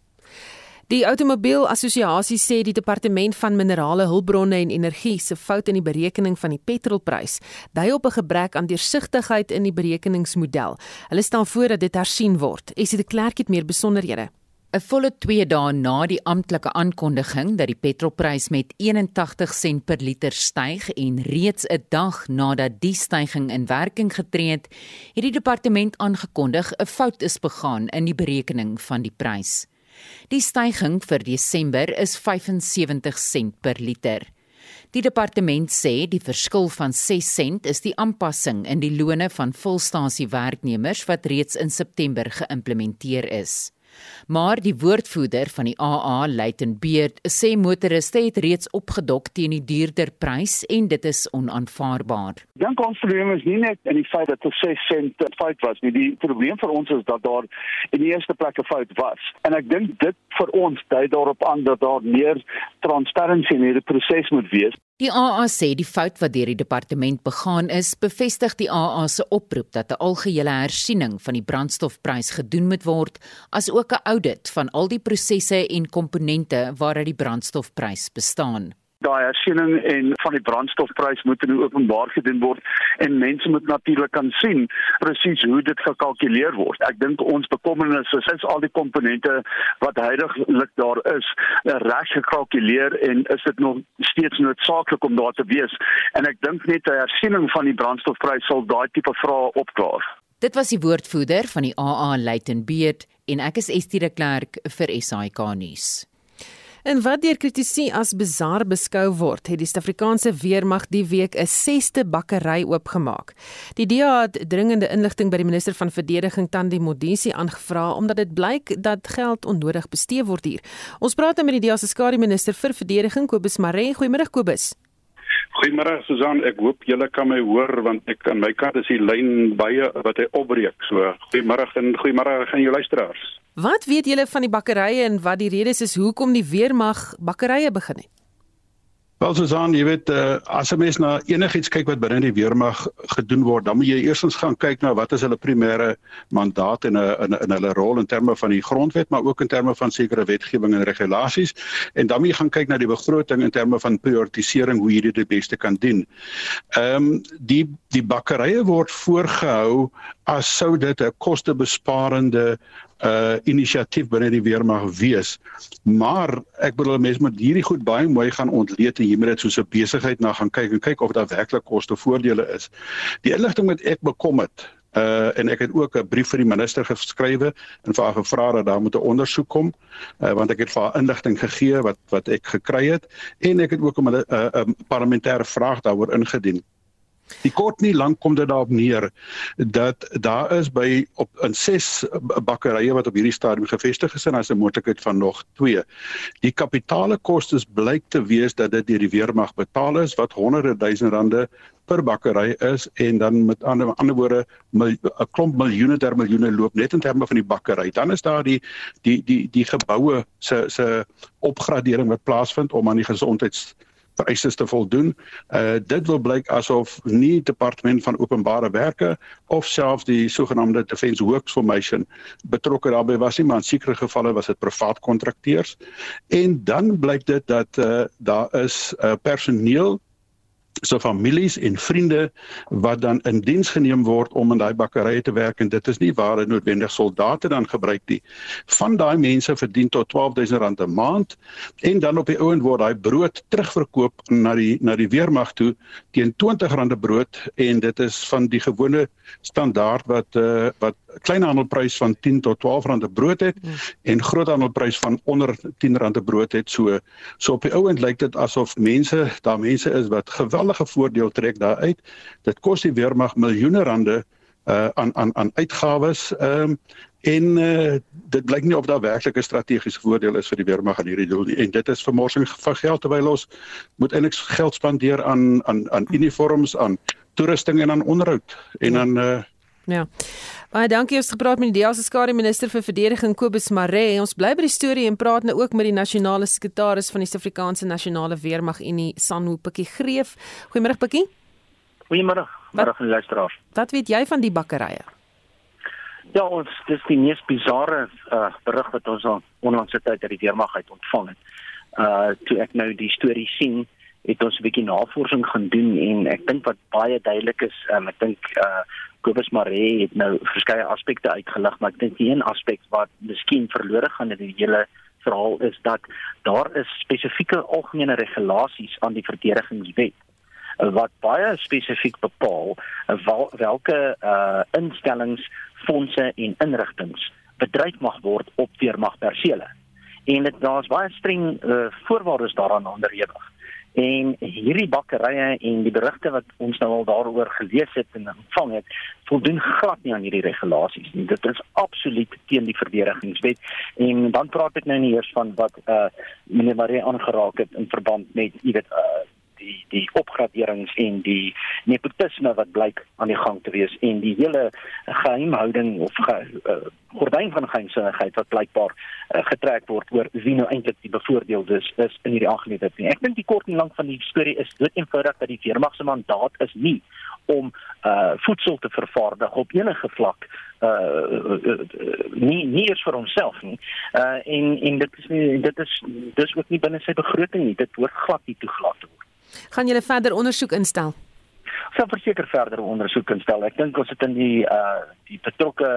Die Automobiel Assosiasie sê die departement van minerale hulpbronne en energie se fout in die berekening van die petrolprys dui op 'n gebrek aan deursigtigheid in die berekeningsmodel. Hulle stel voor dat dit hersien word. Esie de Klerk het meer besonderhede. 'n volle 2 dae na die amptelike aankondiging dat die petrolprys met 81 sent per liter styg en reeds 'n dag nadat die stygings in werking getree het, het die departement aangekondig 'n fout is begaan in die berekening van die prys. Die stygings vir Desember is 75 sent per liter. Die departement sê die verskil van 6 sent is die aanpassing in die lone van volstasie werknemers wat reeds in September geïmplementeer is. Maar die woordvoerder van die AA, Luiten Beerd, sê motoriste het reeds opgedok teen die duurder prys en dit is onaanvaarbaar. Dink ons probleem is nie net in die feit dat dit 6 sent fout was nie. Die probleem vir ons is dat daar in die eerste plek 'n fout was. En ek dink dit vir ons dui daarop aan dat daar meer transparansie in hierdie proses moet wees. Die AA sê die fout wat deur die departement begaan is, bevestig die AA se oproep dat 'n algehele hersiening van die brandstofprys gedoen moet word, as ook 'n audit van al die prosesse en komponente waaruit die brandstofprys bestaan daai hersiening en van die brandstofprys moet in openbaar gedoen word en mense moet natuurlik kan sien presies hoe dit gekalkuleer word. Ek dink ons bekommernis is is al die komponente wat heidaglik daar is reg gekalkuleer en is dit nog steeds noodsaaklik om daar te wees en ek dink net 'n hersiening van die brandstofprys sal daai tipe vrae opklaar. Dit was die woordvoerder van die AA Luiten Beet en ek is Estie de Klerk vir SAK nuus. En wat deur kritici as bizar beskou word, het die Suid-Afrikaanse weermag die week 'n 6ste bakkery oopgemaak. Die DA het dringende inligting by die minister van verdediging Tandi Modisi aangevra omdat dit blyk dat geld onnodig bestee word hier. Ons praat nou met die DA se skare minister vir verdediging Kobus Maree. Goeiemôre Kobus. Goeiemôre Susan, ek hoop julle kan my hoor want ek aan my kant is die lyn baie wat hy opbreek. So, goeiemôre en goeiemôre aan jou luisteraars. Wat weet julle van die bakkerye en wat die redes is hoekom die weermag bakkerye begin het? Wel Susan, jy weet uh, as 'n mens na enigiets kyk wat binne die weermag gedoen word, dan moet jy eerstens gaan kyk na wat is hulle primêre mandaat en 'n uh, in, in hulle rol in terme van die grondwet, maar ook in terme van sekere wetgewing en regulasies en dan moet jy gaan kyk na die begroting in terme van prioritisering hoe dit die beste kan doen. Ehm um, die die bakkerye word voorgehou as sou dit 'n kostebesparende uh inisiatief binne die weermag wees. Maar ek bedoel mense moet hierdie goed baie mooi gaan ontleed en moet dit soos 'n besigheid na gaan kyk en kyk of daar werklik kostevoordele is. Die inligting wat ek bekom het uh en ek het ook 'n brief vir die minister geskrywe en vir haar gevra dat daar moet 'n ondersoek kom uh want ek het vir haar inligting gegee wat wat ek gekry het en ek het ook 'n 'n parlementêre vraag daaroor ingedien. Die kort nie lank kom dit daarop neer dat daar is by op in 6 bakkerye wat op hierdie stadium gevestig is en as 'n moontlikheid van nog 2. Die kapitaalekostes blyk te wees dat dit deur die weermag betaal is wat honderde duisend rande per bakkery is en dan met ander ander woorde 'n klomp miljoene ter miljoene loop net in terme van die bakkery. Dan is daar die die die die geboue se se opgradering wat plaasvind om aan die gesondheids vereistes te voldoen. Uh dit wil blyk asof nie departement van openbare werke of selfs die sogenaamde Defence Works Formation betrokke daarbey was nie, maar in sekere gevalle was dit privaat kontrakteurs. En dan blyk dit dat uh daar is uh personeel so families en vriende wat dan in diens geneem word om in daai bakkerye te werk en dit is nie waar dit noodwendig soldate dan gebruik nie. Van daai mense verdien tot R12000 'n maand en dan op die ouend word daai brood terugverkoop na die na die weermag toe teen R20 'n brood en dit is van die gewone standaard wat uh, wat kleinhandelprys van 10 tot 12 rand 'n brood het mm. en groothandelprys van onder 10 rand 'n brood het. So so op die ouend lyk dit asof mense, daar mense is wat geweldige voordeel trek daaruit. Dit kos die weermag miljoene rande uh aan aan aan uitgawes. Ehm um, en uh dit blyk nie of daar werklik 'n strategiese voordeel is vir die weermag aan hierdie doel nie. En dit is vermorsing van geld terwyl ons moet eintlik geld spandeer aan aan aan uniforms, aan toerusting en aan onderhoud en ja. aan uh Ja. Baie dankie ons gepraat met die DEA se skare minister vir verdediging Kobus Maree. Ons bly by die storie en praat nou ook met die nasionale sekretaris van die Suid-Afrikaanse Nasionale Weermag Unie, Sanwo Pikkie Greef. Goeiemôre Pikkie. Goeiemôre. Middag aan luisteraars. Wat weet jy van die bakkerye? Ja, ons dis die mees bizarre uh berig wat ons aan onlangse tyd uit die weermag uit ontvang het. Uh toe ek nou die storie sien, het ons 'n bietjie navorsing gaan doen en ek dink wat baie duidelik is, um, ek dink uh Kobus Maree het nou verskeie aspekte uitgelig, maar ek dink een aspek wat miskien verlore gaan in die hele verhaal is dat daar is spesifieke algemene regulasies aan die verdedigingswet wat baie spesifiek bepaal welke uh instellings, fondse en inrigtinge bedryf mag word op weermagpersele. En dit daar's baie streng uh, voorwaardes daaraan onderhewig. En hierdie bakkerye en die berigte wat ons nou al daaroor gelees het en ontvang het, voldoen glad nie aan hierdie regulasies nie. Dit is absoluut teen die verdedigingswet. En dan praat ek nou nie eers van wat uh meneer Marie aangeraak het in verband met, jy weet, uh die die opgraderings en die nepotisme wat blyk aan die gang te wees en die hele geheimhouding of ge, uh, gordyn van geheimsinnigheid wat blykbaar uh, getrek word oor wie nou eintlik die bevoordeeldes is, is in hierdie aangeleentheid. Ek dink die kort en lank van die storie is dood eenvoudig dat die weermag se mandaat is nie om uh voedsel te vervaardig op enige vlak uh, uh, uh nie nie eens vir homself nie. Uh en en dit is nie dit is dis ook nie binne sy begroting nie. Dit hoort glad nie te word. Gaan julle verder ondersoek instel? Ons sal verseker verder ondersoek instel. Ek dink ons het in die uh die betrokke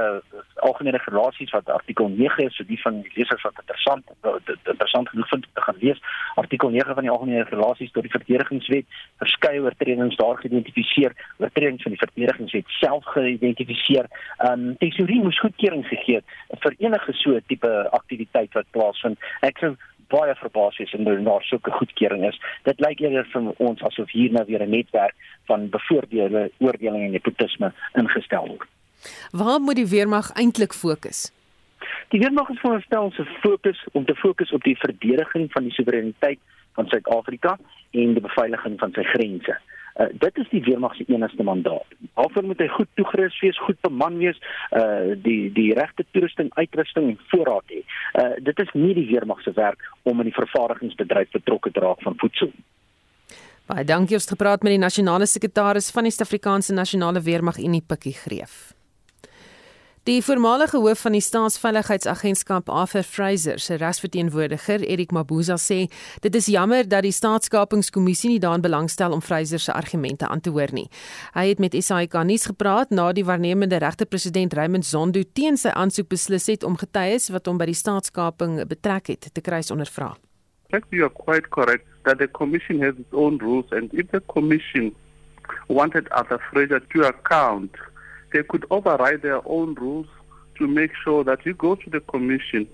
algemene regulasies wat artikel 9 is, so die van die lesers wat interessant interessant genoeg vind te gaan lees. Artikel 9 van die algemene regulasies tot die verdedigingswet verskeie oortredings daar geïdentifiseer, oortredings van die verdedigingswet self geïdentifiseer. Um tesourie moes goedkeuring gegee vir enige so tipe aktiwiteit wat plaasvind. Ek sou baie verbaas wees en daar sulke goedkeuring is. Dit lyk eerder vir ons asof hier nou weer 'n netwerk van bevoordeelde oordeling en nepotisme ingestel word. Waar moet die weermag eintlik fokus? Die weermag is veronderstel om se fokus om te fokus op die verdediging van die soewereiniteit van Suid-Afrika en die beveiliging van sy grense. Uh, dit is die weermag se enigste mandaat. Alhoewel moet hy goed toegerus wees, goed beman wees, uh die die regte toerusting, uitrusting en voorraad hê. Uh dit is nie die weermag se werk om in die vervaardigingsbedryf betrokke te raak van voedsel. Baie dankie ons het gepraat met die nasionale sekretaris van die Suid-Afrikaanse Nasionale Weermag Unie Pikkie Greef. Die voormalige hoof van die Staatsveiligheidsagentskap Arthur Fraser se rasverteenwoordiger, Erik Mabuza sê, dit is jammer dat die staatskapingskommissie nie daarin belangstel om Fraser se argumente aan te hoor nie. Hy het met SAK nuus gepraat na die waarnemende regter-president Raymond Zondo teen sy aansoek beslis het om getuies wat hom by die staatskaping betrek het te kruis ondervra. You are quite correct that the commission has its own rules and if the commission wanted Arthur Fraser to account they could override their own rules to make sure that he goes to the commission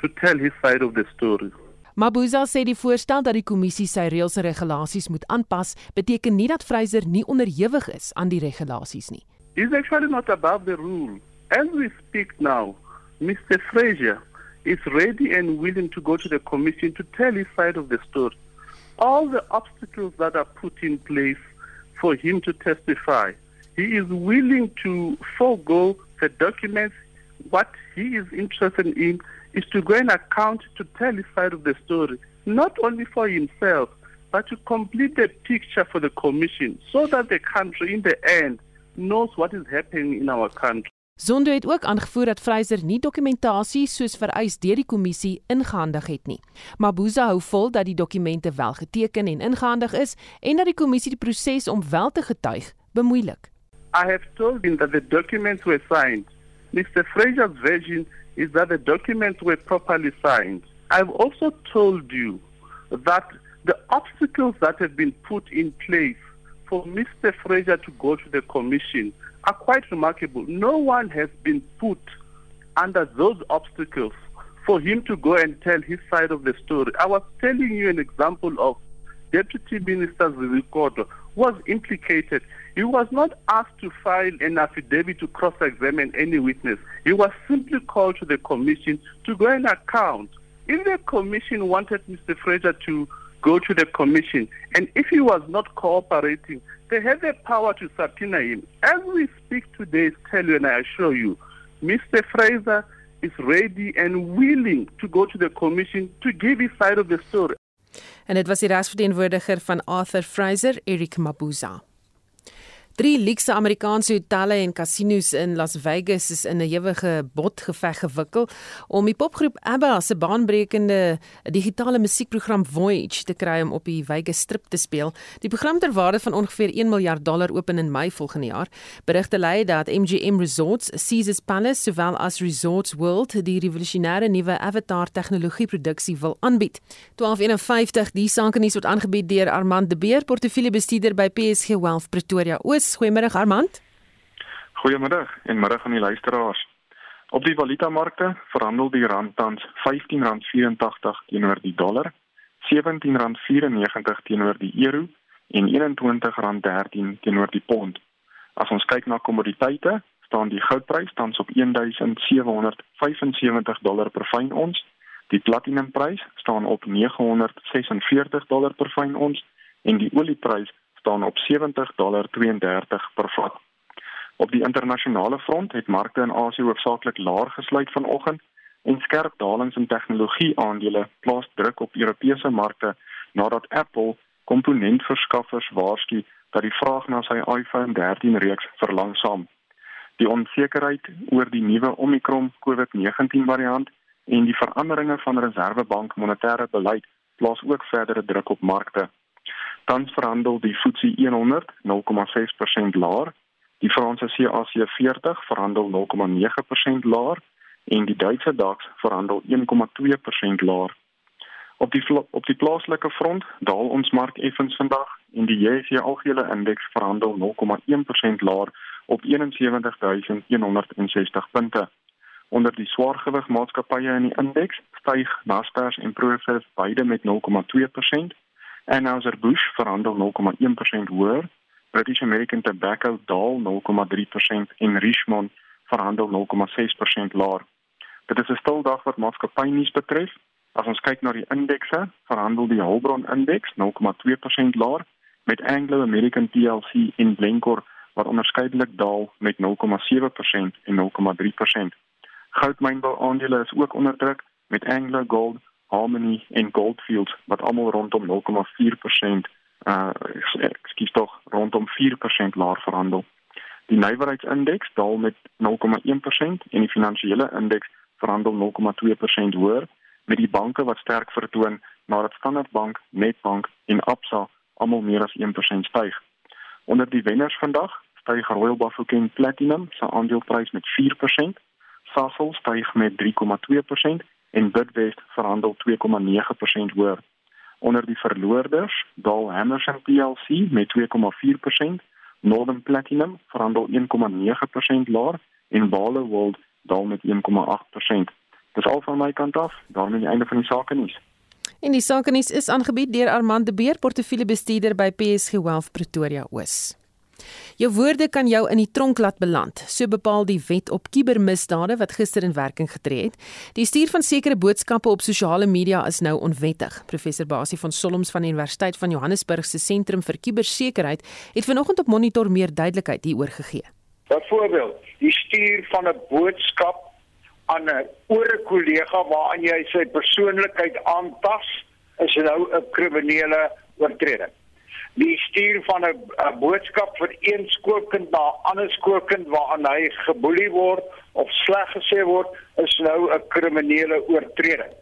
to tell his side of the story. Mabuza sê die voorstel dat die kommissie sy reëls en regulasies moet aanpas, beteken nie dat Fraser nie onderhewig is aan die regulasies nie. He's actually not above the rule. As we speak now, Mr. Fraser is ready and willing to go to the commission to tell his side of the story. All the obstacles that are put in place for him to testify he is willing to forego the documents. What he is interested in is to go and account to tell his side of the story, not only for himself, but to complete the picture for the commission so that the country in the end knows what is happening in our country. Zondo het ook aangevoer dat Fraser nie dokumentasie soos vereis deur die kommissie ingehandig het nie. Mabuza hou vol dat die dokumente wel geteken en ingehandig is en dat die kommissie die proses om wel te getuig bemoeilik. I have told him that the documents were signed. Mr. Fraser's version is that the documents were properly signed. I've also told you that the obstacles that have been put in place for Mr. Fraser to go to the commission are quite remarkable. No one has been put under those obstacles for him to go and tell his side of the story. I was telling you an example of Deputy Minister Zivikoto was implicated. He was not asked to file an affidavit to cross-examine any witness. He was simply called to the commission to go and account. If the commission wanted Mr. Fraser to go to the commission, and if he was not cooperating, they had the power to subpoena him. As we speak today, tell you and I assure you, Mr. Fraser is ready and willing to go to the commission to give his side of the story. En dit was die Arthur Fraser, Eric Mabuza. Drie luukse Amerikaanse hotelle en kasinos in Las Vegas is in 'n ewige botgeveg gewikkel om die popgroep ABBA se baanbrekende digitale musiekprogram Voyage te kry om op die Vegas Strip te speel. Die program ter waarde van ongeveer 1 miljard dollar open in Mei volgende jaar. Berigte lei dat MGM Resorts, Caesars Palace sowel as Resorts World die revolusionêre nuwe Avatar tegnologie produksie wil aanbied. 1251 die sake nuus word aangebied deur Armand de Beer, portefeuljebestuurder by PSG Wealth Pretoria. Oos Goeiemôre Armand. Goeiemôre en middag aan die luisteraars. Op die valutamarkte verhandel die rand tans R15.84 teenoor die dollar, R17.94 teenoor die euro en R21.13 teenoor die pond. As ons kyk na kommoditeite, staan die goudprys tans op 1775 dollar per fyn ons. Die platinumprys staan op 946 dollar per fyn ons en die olieprys staan op 70.32 per vat. Op die internasionale front het markte in Asië hoofsaaklik laer gesluit vanoggend en skerp dalings in tegnologie-aandele plaas druk op Europese markte nadat Apple komponentverskaffers waarsku dat die vraag na sy iPhone 13 reeks verlangsaam. Die onsekerheid oor die nuwe Omicron COVID-19 variant en die veranderinge van Reserwebank monetêre beleid plaas ook verdere druk op markte. Tans verhandel die FTSE 100 0,6% laer, die Franse CAC 40 verhandel 0,9% laer en die Duitse DAX verhandel 1,2% laer. Op die op die plaaslike front daal ons mark effens vandag en die JSE algehele indeks verhandel 0,1% laer op 71160 punte. Onder die swaargewig maatskappye in die indeks styg Naspers en Prosus beide met 0,2% Anheuser-Busch verhandel 0,1% hoër, British American Tobacco daal 0,3% en Richemont verhandel 0,6% laer. Dit is 'n stil dag wat maatskappynuus betref. As ons kyk na die indekse, verhandel die Hulbron indeks 0,2% laer met Anglo American plc en Glencore wat onderskeidelik daal met 0,7% en 0,3%. Goudmynbou aandele is ook onder druk met Anglo Gold Harmony en Goldfields wat almal rondom 0,4% uh ekskuus tog rondom 4% laer verhandel. Die nywerheidsindeks daal met 0,1% en die finansiële indeks verhandel 0,2% hoër met die banke wat sterk vertoon nadat Standard Bank, Nedbank en Absa almal meer as 1% styg. Onder die wenners vandag styg Royal Bafokeng Platinum se aandeleprys met 4%, Sasol styg met 3,2% en Bidwest verhandel 2,9% hoër. Onder die verloorders daal Hammerson plc met 2,4%, Northern Platinum verhandel 1,9% laer en Vale World daal met 1,8%. Dis al van my kant af, daarmee die einde van die sake nuus. En die sake nuus is aangebied deur Armand de Beer, portefeuljebestuurder by PSG Wealth Pretoria Oos. Jou woorde kan jou in die tronk laat beland, so bepaal die wet op kubermisdade wat gister in werking getree het. Die stuur van sekere boodskappe op sosiale media is nou onwettig. Professor Basie van Solms van die Universiteit van Johannesburg se Sentrum vir Kubersekerheid het vanoggend op Monitor meer duidelikheid hieroor gegee. Byvoorbeeld, die stuur van 'n boodskap aan 'n oor 'n kollega waaraan jy sy persoonlikheid aantas, is nou 'n kriminele oortreding die stuur van 'n boodskap vir een skoolkind na 'n ander skoolkind waaraan hy geboelie word of sleg gesê word is nou 'n kriminele oortreding.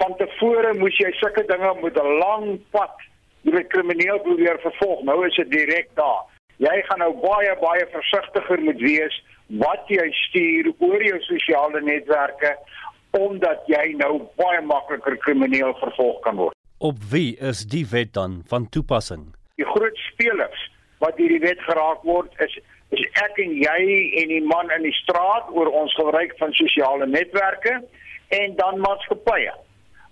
Van tevore moes jy sulke dinge met 'n lang pad met krimineel probeer vervolg. Nou is dit direk daar. Jy gaan nou baie baie versigtiger moet wees wat jy stuur oor jou sosiale netwerke omdat jy nou baie makliker krimineel vervolg kan word. Op wie is die wet dan van toepassing? Die groot spelers wat hierdie wet geraak word is is ek en jy en die man in die straat oor ons gebruik van sosiale netwerke en dan maatskappye.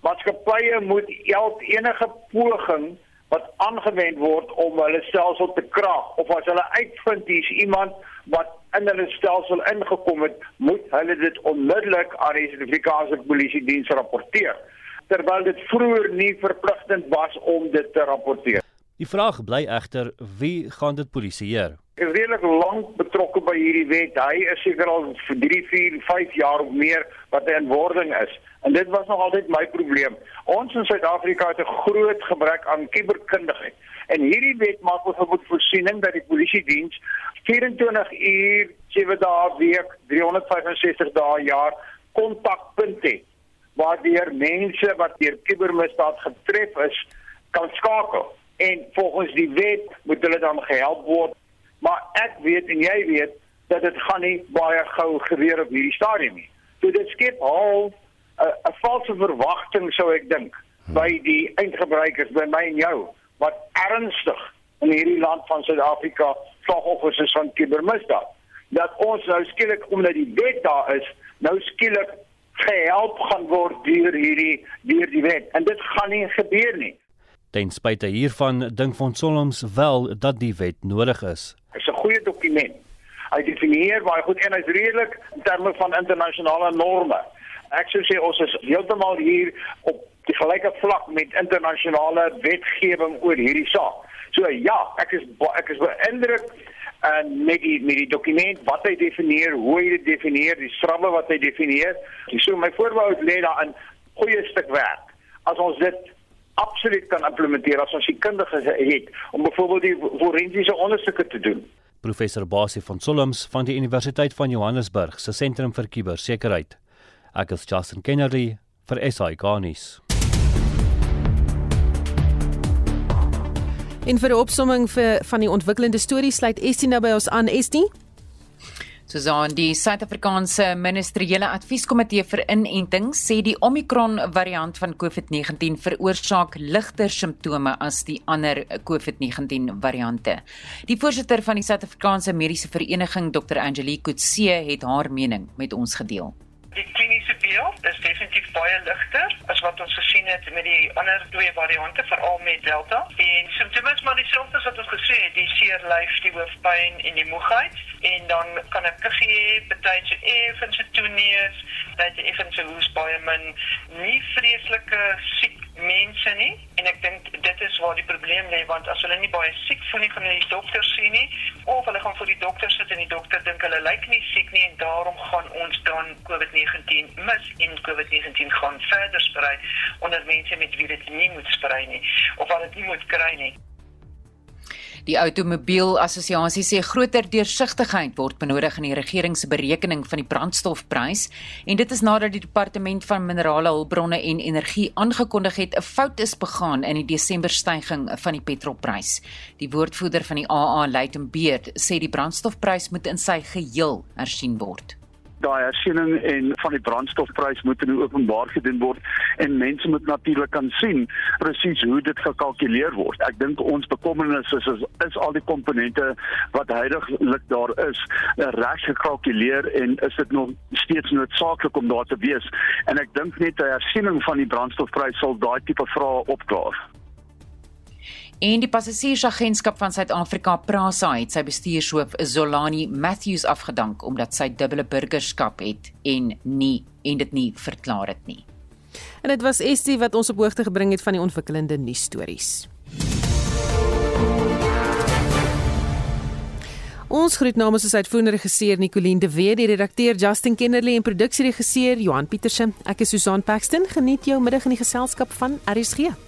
Maatskappye moet elk enige poging wat aangewend word om hulle stelsel te kraak of as hulle uitvind dis iemand wat in hulle stelsel ingekom het, moet hulle dit onmiddellik aan die Suid-Afrikaanse Polisie Diens rapporteer terwyl dit vroeër nie verpligtend was om dit te rapporteer. Die vraag bly egter wie gaan dit polisieer? Ek is redelik lank betrokke by hierdie wet. Hy is seker al vir 3, 4, 5 jaar of meer wat hy in wording is. En dit was nog altyd my probleem. Ons in Suid-Afrika het 'n groot gebrek aan kuberkundigheid. En hierdie wet maak byvoorbeeld voorsiening dat die polisie diens 24 uur, 7 dae 'n week, 365 dae 'n jaar kontakpunte het waardeur mense wat deur kubermisdaad getref is kan skakel. En volgens die wet moet hulle dan gehelp word. Maar ek weet en jy weet dat dit gaan nie baie gou gebeur op hierdie stadium nie. So dit skep al 'n valse verwagting sou ek dink by die eindgebruikers by my en jou wat ernstig in hierdie land van Suid-Afrika slagoffers is van kubermisdaad. Dat ons nou skielik omdat die wet daar is nou skielik gehelp gaan word deur hierdie deur die wet en dit gaan nie gebeur nie. Ten spyte hiervan dink von Solms wel dat die wet nodig is. Dit is 'n goeie dokument. Hy definieer baie goed en hy's redelik in terme van internasionale norme. Ek sou sê ons is heeltemal hier op die gelyke vlak met internasionale wetgewing oor hierdie saak. So ja, ek is ek is beïndruk en met die met die dokument wat hy definieer, hoe hy dit definieer, die stramme wat hy definieer. So my voorbou lê daarin goeie stuk werk. As ons dit absoluut kan implementeer as ons die kundiges het om byvoorbeeld die forensiese ondersoeke te doen. Professor Basie van Solms van die Universiteit van Johannesburg se sentrum vir kubersekerheid. Ek is Justin Kennedy vir SI Garnis. En vir 'n opsomming vir van die ontwikkelende stories sluit Estie nou by ons aan Estie. Susan, die Suid-Afrikaanse Ministeriële Advieskomitee vir Inenting sê die Omicron variant van COVID-19 veroorsaak ligter simptome as die ander COVID-19 variante. Die voorsitter van die Suid-Afrikaanse Mediese Vereniging, Dr. Angelique Kutse, het haar mening met ons gedeel. Die kliniese beeld is definitief baie ligter as wat ons gesien het met die ander twee variante, veral met Delta. En simptome is maar dieselfde as wat ons gesê het, die seer lyf, die hoofpyn en die moegheid. En dan kan 'n kuggie betyds effens toeneem, dat effens hoes baie min, nie vreeslike siek mense nie. En ek dink dit is waar die probleem lê want as hulle nie baie siek voel nie gaan hulle die dokter sien nie of hulle gaan vir die dokter sit en die dokter dink hulle lyk nie siek nie en daarom gaan ons dan COVID-19 mis en COVID-19 gaan verder sprei onder mense met wie dit nie moet sprei nie of wat dit nie moet kry nie Die Outomobielassosiasie sê groter deursigtigheid word benodig in die regering se berekening van die brandstofprys en dit is nadat die departement van minerale hulpbronne en energie aangekondig het 'n fout is begaan in die Desember stygings van die petrolprys. Die woordvoerder van die AA, Leighton Beard, sê die brandstofprys moet in sy geheel hersien word daai hersiening en van die brandstofprys moet in openbaar gedoen word en mense moet natuurlik kan sien presies hoe dit gekalkuleer word. Ek dink ons bekommernis is, is is al die komponente wat heidaglik daar is reg gekalkuleer en is dit nog steeds noodsaaklik om daar te wees en ek dink net 'n hersiening van die brandstofprys sal daai tipe vrae opklaar. En die passasiersagentskap van Suid-Afrika, Prasa, het sy bestuurshoof Zolani Matthews afgedank omdat sy dubbele burgerskap het en nie en dit nie verklaar het nie. En dit was Estie wat ons op hoogte gebring het van die ontwikkelende nuusstories. Ons groet namens ons uitvoerende regisseur Nicoline de Wet, die redakteur Justin Kennerly en produksieregisseur Johan Pieterse. Ek is Susan Paxton. Geniet jou middag in die geselskap van RSG.